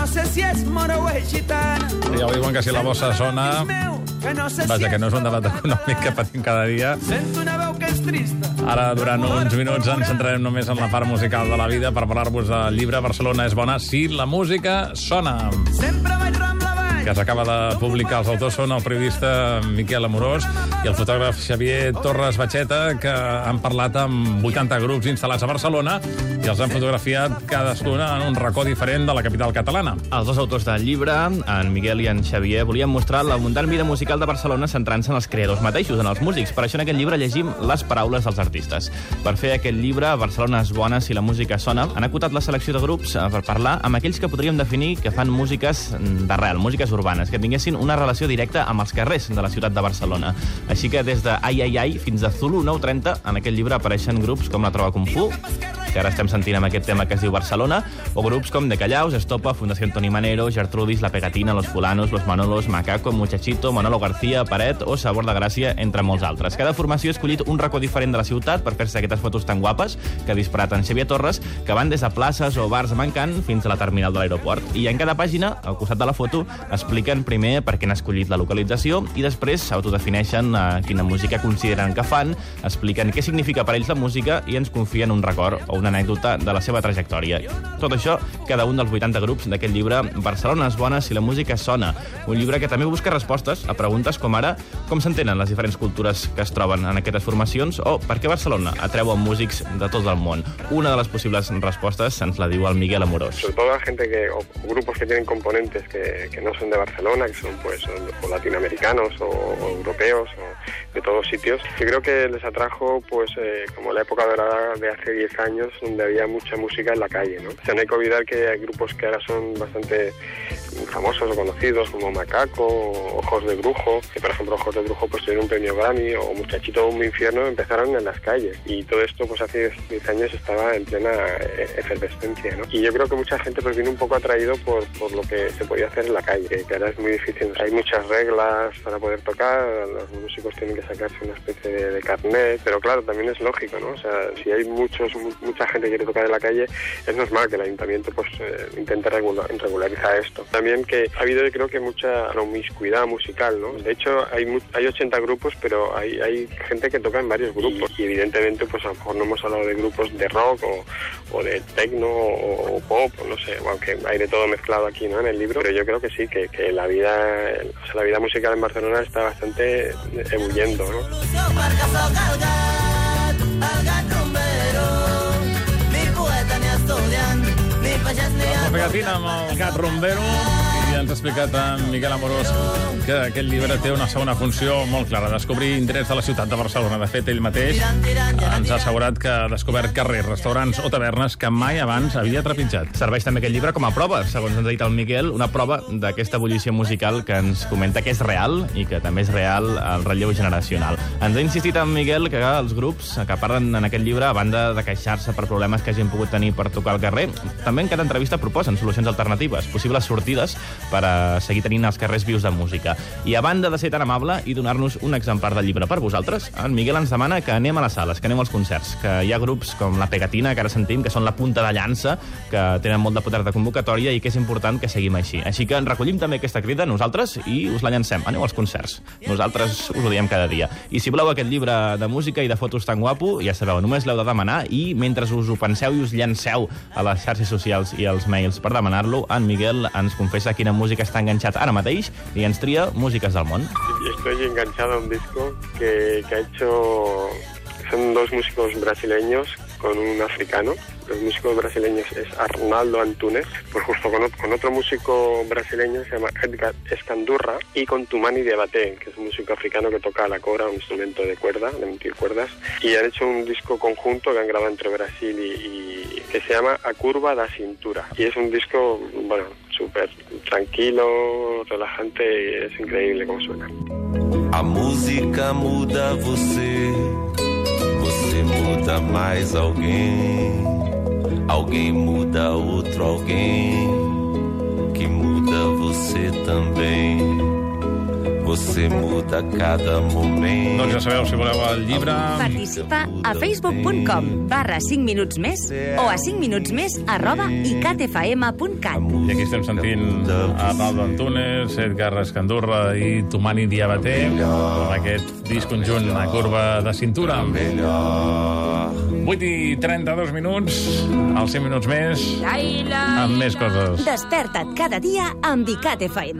no sé si és mora o és gitana. Ja ho diuen que si la bossa sona... Que no sé Vaja, que no és un debat econòmic que patim cada dia. Sento una veu que és trista. Ara, durant uns minuts, ens centrarem només en la part musical de la vida per parlar-vos del llibre Barcelona és bona si la música sona. Sempre que s'acaba de publicar. Els autors són el periodista Miquel Amorós i el fotògraf Xavier Torres Batxeta, que han parlat amb 80 grups instal·lats a Barcelona i els han fotografiat cadascuna en un racó diferent de la capital catalana. Els dos autors del llibre, en Miguel i en Xavier, volien mostrar l'abundant vida musical de Barcelona centrant-se en els creadors mateixos, en els músics. Per això en aquest llibre llegim les paraules dels artistes. Per fer aquest llibre, Barcelona és bona si la música sona, han acotat la selecció de grups eh, per parlar amb aquells que podríem definir que fan músiques d'arrel, músiques urbanes, que tinguessin una relació directa amb els carrers de la ciutat de Barcelona. Així que des de Ai Ai Ai fins a Zulu 930, en aquest llibre apareixen grups com la Trova Kung Fu, que ara estem sentint amb aquest tema que es diu Barcelona, o grups com De Callaus, Estopa, Fundació Antoni Manero, Gertrudis, La Pegatina, Los Fulanos, Los Manolos, Macaco, Muchachito, Manolo García, Paret o Sabor de Gràcia, entre molts altres. Cada formació ha escollit un racó diferent de la ciutat per fer-se aquestes fotos tan guapes que ha disparat en Xavier Torres, que van des de places o bars amb encant fins a la terminal de l'aeroport. I en cada pàgina, al costat de la foto, expliquen primer per què han escollit la localització i després s'autodefineixen eh, quina música consideren que fan, expliquen què significa per ells la música i ens confien un record o una anècdota de la seva trajectòria. Tot això, cada un dels 80 grups d'aquest llibre Barcelona és bona si la música sona. Un llibre que també busca respostes a preguntes com ara com s'entenen les diferents cultures que es troben en aquestes formacions o per què Barcelona atreu a músics de tot el món. Una de les possibles respostes ens la diu el Miguel Amorós. sobre todo la gente que, o grupos que tienen componentes que, que no son de Barcelona, que son pues o latinoamericanos o, o europeos o de todos sitios. Yo creo que les atrajo pues eh, como la época dorada de hace 10 años donde había mucha música en la calle, ¿no? O sea, no hay que olvidar que hay grupos que ahora son bastante famosos o conocidos como Macaco Ojos de Brujo, que por ejemplo Ojos de Brujo pues tuvieron un premio Grammy o Muchachito un infierno empezaron en las calles y todo esto pues hace 10 años estaba en plena eh, efervescencia, ¿no? Y yo creo que mucha gente pues vino un poco atraído por, por lo que se podía hacer en la calle, que ahora es muy difícil. Hay muchas reglas para poder tocar, los músicos tienen que sacarse una especie de, carnet, pero claro, también es lógico, ¿no? O sea, si hay muchos, mu- mucha gente que quiere tocar en la calle, es normal que el ayuntamiento pues eh, intente regula- regularizar esto. También que ha habido yo creo que mucha promiscuidad musical, ¿no? De hecho, hay, mu- hay 80 grupos, pero hay, hay gente que toca en varios grupos y evidentemente pues a lo mejor no hemos hablado de grupos de rock o, o de techno o, o pop, o no sé, aunque hay de todo mezclado aquí, ¿no? En el libro, pero yo creo que sí, que, que la vida, o sea, la vida musical en Barcelona está bastante ebulliendo, ¿no? La pegatina el gat rombero i ens ha explicat en Miquel Amorós que aquest llibre té una segona funció molt clara, descobrir indrets de la ciutat de Barcelona. De fet, ell mateix ens ha assegurat que ha descobert carrers, restaurants o tavernes que mai abans havia trepitjat. Serveix també aquest llibre com a prova, segons ens ha dit el Miquel, una prova d'aquesta ebullició musical que ens comenta que és real i que també és real el relleu generacional. Ens ha insistit en Miquel que els grups que parlen en aquest llibre, a banda de queixar-se per problemes que hagin pogut tenir per tocar al carrer, també en cada entrevista proposen solucions alternatives, possibles sortides per a seguir tenint els carrers vius de música. I a banda de ser tan amable i donar-nos un exemplar del llibre per vosaltres, en Miquel ens demana que anem a les sales, que anem als concerts, que hi ha grups com la Pegatina, que ara sentim, que són la punta de llança, que tenen molt de poder de convocatòria i que és important que seguim així. Així que en recollim també aquesta crida nosaltres i us la llancem. Aneu als concerts. Nosaltres us ho diem cada dia. I si voleu aquest llibre de música i de fotos tan guapo, ja sabeu, només l'heu de demanar i mentre us ho penseu i us llanceu a les xarxes socials i als mails per demanar-lo, en Miguel ens confessa quina música està enganxat ara mateix i ens tria músiques del món. Estoy enganchado a un disco que, que ha hecho... Son dos músicos brasileños con un africano. Los músicos brasileños es Arnaldo Antunes, pues justo con, con otro músico brasileño se llama Edgar Escandurra y con Tumani Diabaté, que es un músico africano que toca la cobra, un instrumento de cuerda, de emitir cuerdas. Y han hecho un disco conjunto que han grabado entre Brasil y, y que se llama A Curva da Cintura. Y es un disco, bueno, súper tranquilo, relajante y es increíble como suena. A música muda você, você muda mais alguém. Alguém muda outro alguém, que muda você também. Você muda a cada momento. Doncs ja sabeu, si voleu el llibre... Participa a facebook.com barra 5 minuts més o a 5 minuts més arroba icatfm.cat. I aquí estem sentint Arnaldo Antunes, Edgar Escandurra i Tomani Diabaté amb aquest disc conjunt a curva de cintura. Melhor. 8 i 32 minuts, als 5 minuts més, amb més coses. Desperta't cada dia amb ICAT FM.